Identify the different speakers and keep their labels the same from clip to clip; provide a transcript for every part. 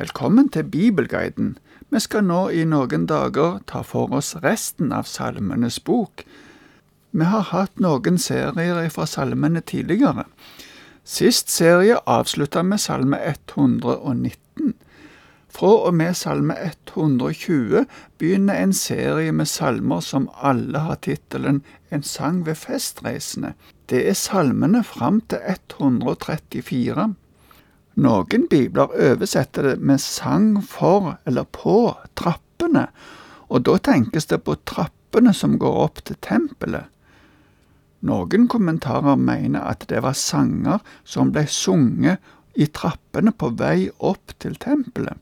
Speaker 1: Velkommen til Bibelguiden. Vi skal nå i noen dager ta for oss resten av Salmenes bok. Vi har hatt noen serier fra salmene tidligere. Sist serie avslutta med salme 119. Fra og med salme 120 begynner en serie med salmer som alle har tittelen En sang ved festreisende. Det er salmene fram til 134. Noen bibler oversetter det med sang for eller på trappene, og da tenkes det på trappene som går opp til tempelet. Noen kommentarer mener at det var sanger som ble sunget i trappene på vei opp til tempelet,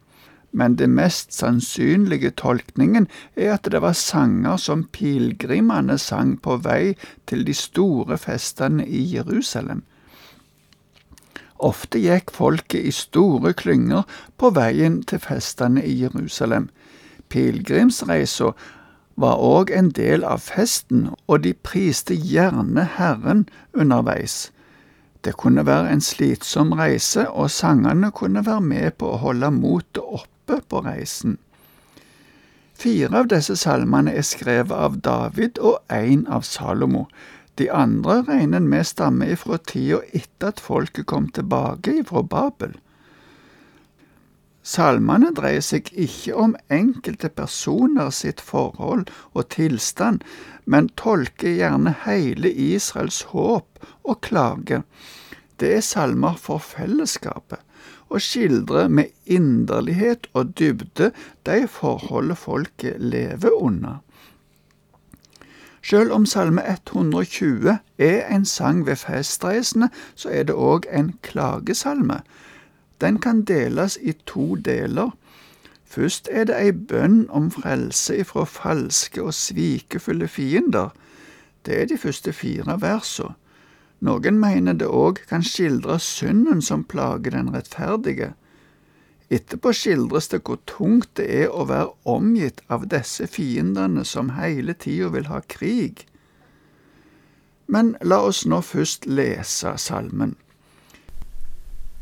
Speaker 1: men det mest sannsynlige tolkningen er at det var sanger som pilegrimene sang på vei til de store festene i Jerusalem. Ofte gikk folket i store klynger på veien til festene i Jerusalem. Pilegrimsreisa var òg en del av festen, og de priste gjerne Herren underveis. Det kunne være en slitsom reise, og sangene kunne være med på å holde motet oppe på reisen. Fire av disse salmene er skrevet av David og én av Salomo. De andre regner med stammer ifra tida etter at folket kom tilbake ifra Babel. Salmene dreier seg ikke om enkelte personer sitt forhold og tilstand, men tolker gjerne hele Israels håp og klage. Det er salmer for fellesskapet, og skildrer med inderlighet og dybde de forholdet folket lever under. Selv om Salme 120 er en sang ved festreisende, så er det òg en klagesalme. Den kan deles i to deler. Først er det ei bønn om frelse ifra falske og svikefulle fiender. Det er de første fire versene. Noen mener det òg kan skildre synden som plager den rettferdige. Etterpå skildres det hvor tungt det er å være omgitt av disse fiendene som hele tida vil ha krig. Men la oss nå først lese salmen.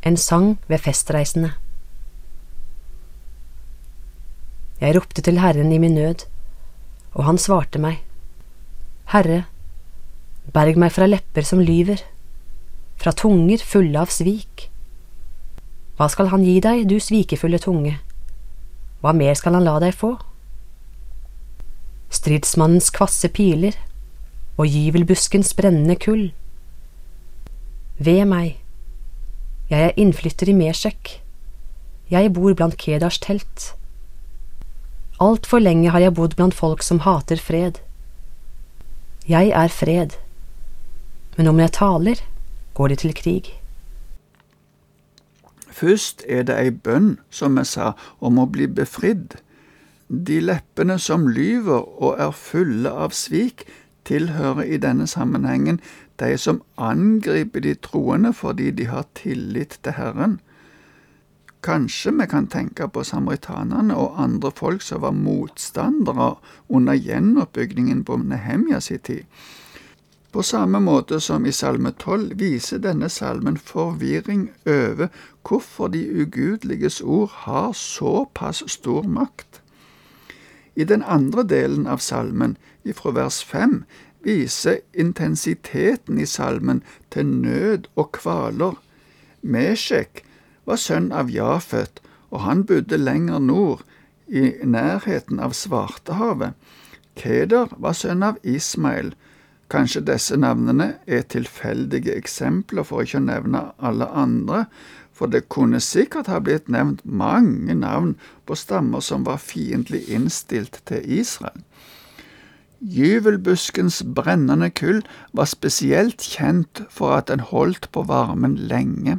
Speaker 2: En sang ved festreisende. Jeg ropte til Herren i min nød, og han svarte meg. Herre, berg meg fra lepper som lyver, fra tunger fulle av svik. Hva skal han gi deg, du svikefulle tunge? Hva mer skal han la deg få? Stridsmannens kvasse piler og gyvelbuskens brennende kull. Ved meg, jeg er innflytter i Mesjek, jeg bor blant Kedars telt. Altfor lenge har jeg bodd blant folk som hater fred. Jeg er fred, men om jeg taler, går de til krig.
Speaker 1: Først er det ei bønn, som jeg sa, om å bli befridd. De leppene som lyver og er fulle av svik, tilhører i denne sammenhengen de som angriper de troende fordi de har tillit til Herren. Kanskje vi kan tenke på samaritanene og andre folk som var motstandere under gjenoppbyggingen på Nehemja si tid. På samme måte som i Salme 12 viser denne salmen forvirring over hvorfor de ugudeliges ord har såpass stor makt. I den andre delen av salmen, ifra vers 5, viser intensiteten i salmen til nød og kvaler. Meshek var sønn av Jafet, og han bodde lenger nord, i nærheten av Svartehavet. Keder var sønn av Ismail, Kanskje disse navnene er tilfeldige eksempler, for ikke å nevne alle andre, for det kunne sikkert ha blitt nevnt mange navn på stammer som var fiendtlig innstilt til Israel. Gyvelbuskens brennende kull var spesielt kjent for at den holdt på varmen lenge.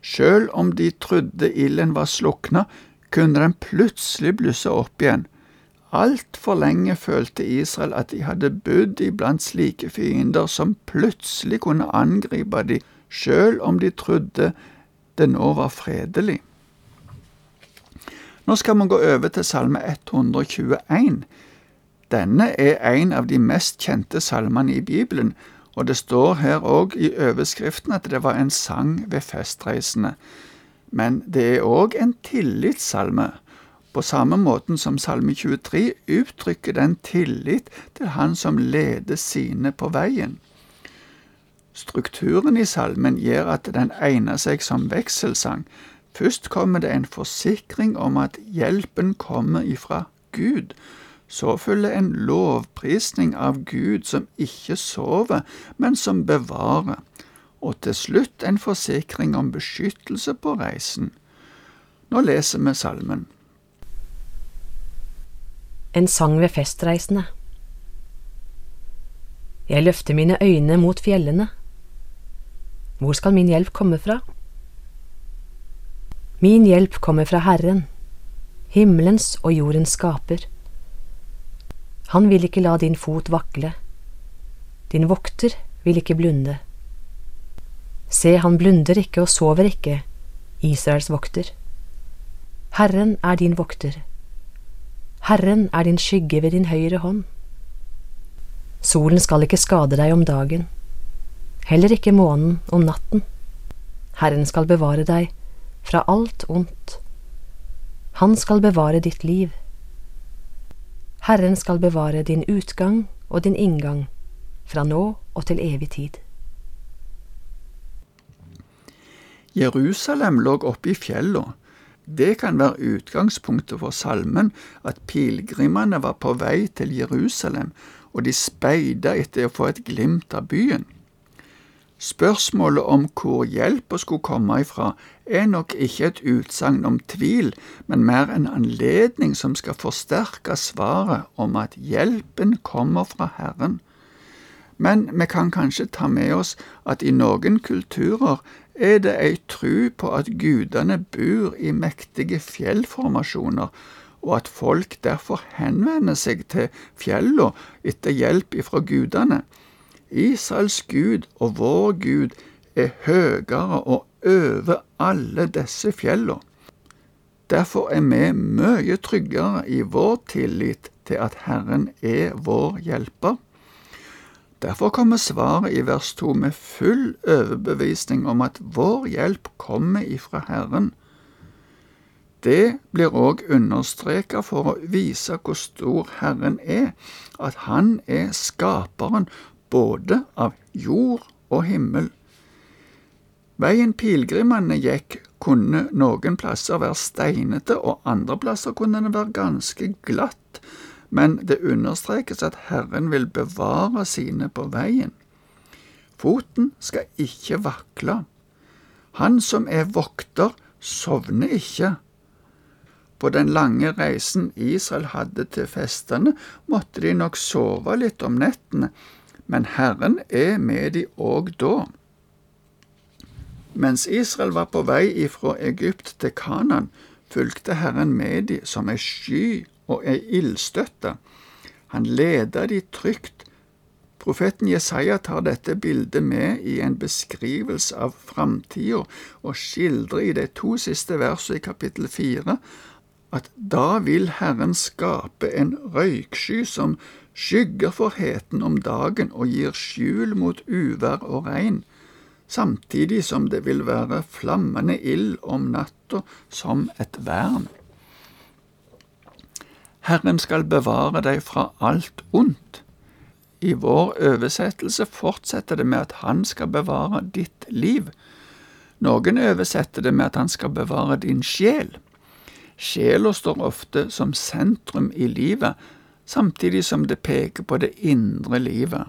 Speaker 1: Sjøl om de trodde ilden var slukna, kunne den plutselig blusse opp igjen, Altfor lenge følte Israel at de hadde bodd iblant slike fiender som plutselig kunne angripe dem, sjøl om de trodde det nå var fredelig. Nå skal vi gå over til salme 121. Denne er en av de mest kjente salmene i Bibelen, og det står her òg i overskriften at det var en sang ved festreisende. Men det er òg en tillitssalme, på samme måten som Salme 23 uttrykker den tillit til Han som leder sine på veien. Strukturen i salmen gjør at den egner seg som vekselsang. Først kommer det en forsikring om at hjelpen kommer ifra Gud. Så følger en lovprisning av Gud som ikke sover, men som bevarer. Og til slutt en forsikring om beskyttelse på reisen. Nå leser vi salmen.
Speaker 2: En sang ved festreisende. Jeg løfter mine øyne mot fjellene. Hvor skal min hjelp komme fra? Min hjelp kommer fra Herren, himmelens og jordens skaper. Han vil ikke la din fot vakle. Din vokter vil ikke blunde. Se, han blunder ikke og sover ikke, Israels vokter. Herren er din vokter. Herren er din skygge ved din høyre hånd. Solen skal ikke skade deg om dagen, heller ikke månen om natten. Herren skal bevare deg fra alt ondt. Han skal bevare ditt liv. Herren skal bevare din utgang og din inngang, fra nå og til evig tid.
Speaker 1: Jerusalem lå oppe i fjella. Det kan være utgangspunktet for salmen, at pilegrimene var på vei til Jerusalem, og de speida etter å få et glimt av byen. Spørsmålet om hvor hjelpa skulle komme ifra, er nok ikke et utsagn om tvil, men mer en anledning som skal forsterke svaret om at hjelpen kommer fra Herren. Men vi kan kanskje ta med oss at i noen kulturer er det ei tru på at gudene bor i mektige fjellformasjoner, og at folk derfor henvender seg til fjellene etter hjelp ifra gudene. Israels Gud og vår Gud er høyere og over alle disse fjellene. Derfor er vi mye tryggere i vår tillit til at Herren er vår hjelper. Derfor kommer svaret i vers to med full overbevisning om at vår hjelp kommer ifra Herren. Det blir òg understreka for å vise hvor stor Herren er, at Han er skaperen både av jord og himmel. Veien pilegrimene gikk, kunne noen plasser være steinete, og andre plasser kunne den være ganske glatt, men det understrekes at Herren vil bevare sine på veien. Foten skal ikke vakle. Han som er vokter, sovner ikke. På den lange reisen Israel hadde til festene, måtte de nok sove litt om nettene, men Herren er med de òg da. Mens Israel var på vei ifra Egypt til Kanan, fulgte Herren med de som ei sky og ei ildstøtte. Han leder de trygt. Profeten Jesaja tar dette bildet med i en beskrivelse av framtida, og skildrer i de to siste versene i kapittel fire at da vil Herren skape en røyksky som skygger for heten om dagen og gir skjul mot uvær og regn, samtidig som det vil være flammende ild om natta som et vern. Herren skal bevare deg fra alt ondt. I vår oversettelse fortsetter det med at Han skal bevare ditt liv. Noen oversetter det med at Han skal bevare din sjel. Sjela står ofte som sentrum i livet, samtidig som det peker på det indre livet.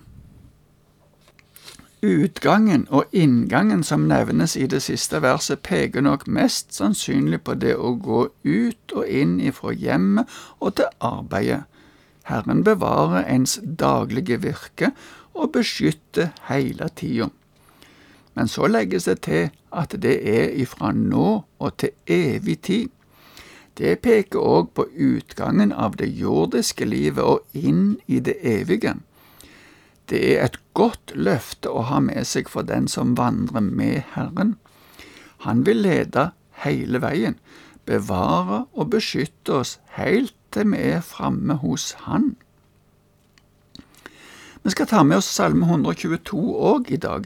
Speaker 1: Utgangen og inngangen som nevnes i det siste verset, peker nok mest sannsynlig på det å gå ut og inn ifra hjemmet og til arbeidet. Herren bevarer ens daglige virke og beskytter hele tida. Men så legges det til at det er ifra nå og til evig tid. Det peker òg på utgangen av det jordiske livet og inn i det evige. Det er et godt løfte å ha med seg for den som vandrer med Herren. Han vil lede hele veien, bevare og beskytte oss helt til vi er framme hos Han. Vi skal ta med oss Salme 122 òg i dag.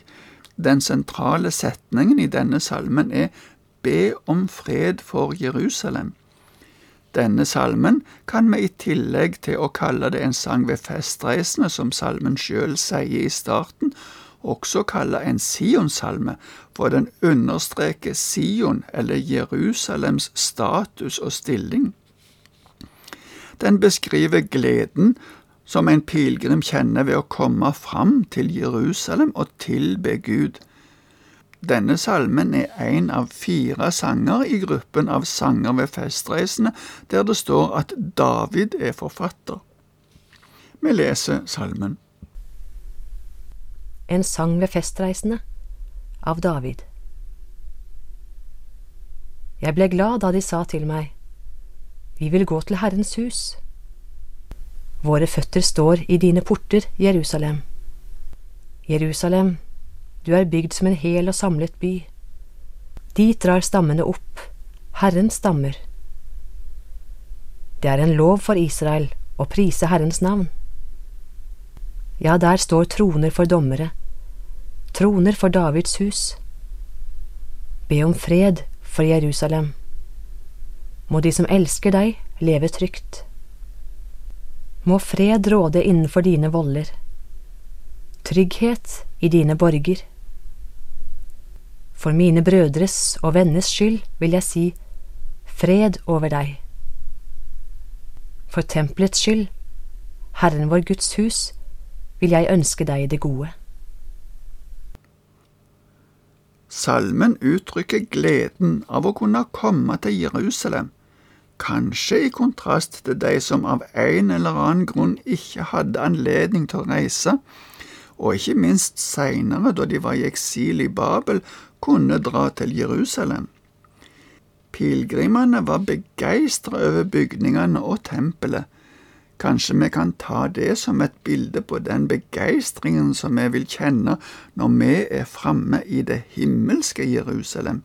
Speaker 1: Den sentrale setningen i denne salmen er be om fred for Jerusalem. Denne salmen kan vi i tillegg til å kalle det en sang ved festreisene, som salmen sjøl sier i starten, også kalle en Sion-salme, for den understreker Sion, eller Jerusalems status og stilling. Den beskriver gleden som en pilegrim kjenner ved å komme fram til Jerusalem og tilbe Gud. Denne salmen er en av fire sanger i gruppen av sanger ved festreisene, der det står at David er forfatter. Vi leser salmen.
Speaker 2: En sang ved festreisene av David. Jeg ble glad da de sa til meg, Vi vil gå til Herrens hus. Våre føtter står i dine porter, Jerusalem. Jerusalem, du er bygd som en hel og samlet by. Dit drar stammene opp, Herrens stammer. Det er en lov for Israel å prise Herrens navn. Ja, der står troner for dommere, troner for Davids hus. Be om fred for Jerusalem. Må de som elsker deg, leve trygt. Må fred råde innenfor dine voller, trygghet i dine borger. For mine brødres og venners skyld vil jeg si fred over deg. For tempelets skyld, Herren vår Guds hus, vil jeg ønske deg det gode.
Speaker 1: Salmen uttrykker gleden av å kunne komme til Jerusalem, kanskje i kontrast til de som av en eller annen grunn ikke hadde anledning til å reise, og ikke minst seinere, da de var i eksil i Babel, kunne dra til Jerusalem. Pilegrimene var begeistra over bygningene og tempelet. Kanskje vi kan ta det som et bilde på den begeistringen som vi vil kjenne når vi er framme i det himmelske Jerusalem.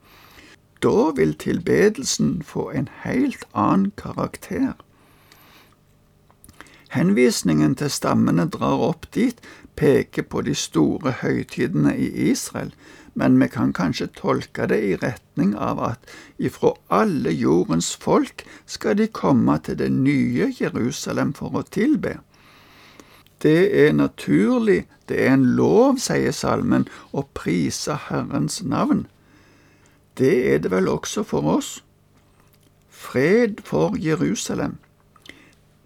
Speaker 1: Da vil tilbedelsen få en helt annen karakter. Henvisningen til stammene drar opp dit peker på de store høytidene i Israel, men vi kan kanskje tolke det i retning av at ifra alle jordens folk skal de komme til det nye Jerusalem for å tilbe. Det er naturlig, det er en lov, sier salmen, å prise Herrens navn. Det er det vel også for oss. Fred for Jerusalem.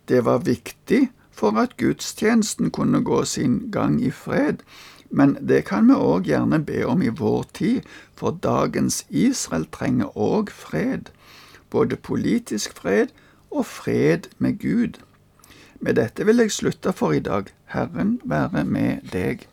Speaker 1: Det var viktig for at gudstjenesten kunne gå sin gang i fred, men det kan vi òg gjerne be om i vår tid, for dagens Israel trenger òg fred, både politisk fred og fred med Gud. Med dette vil jeg slutte for i dag. Herren være med deg.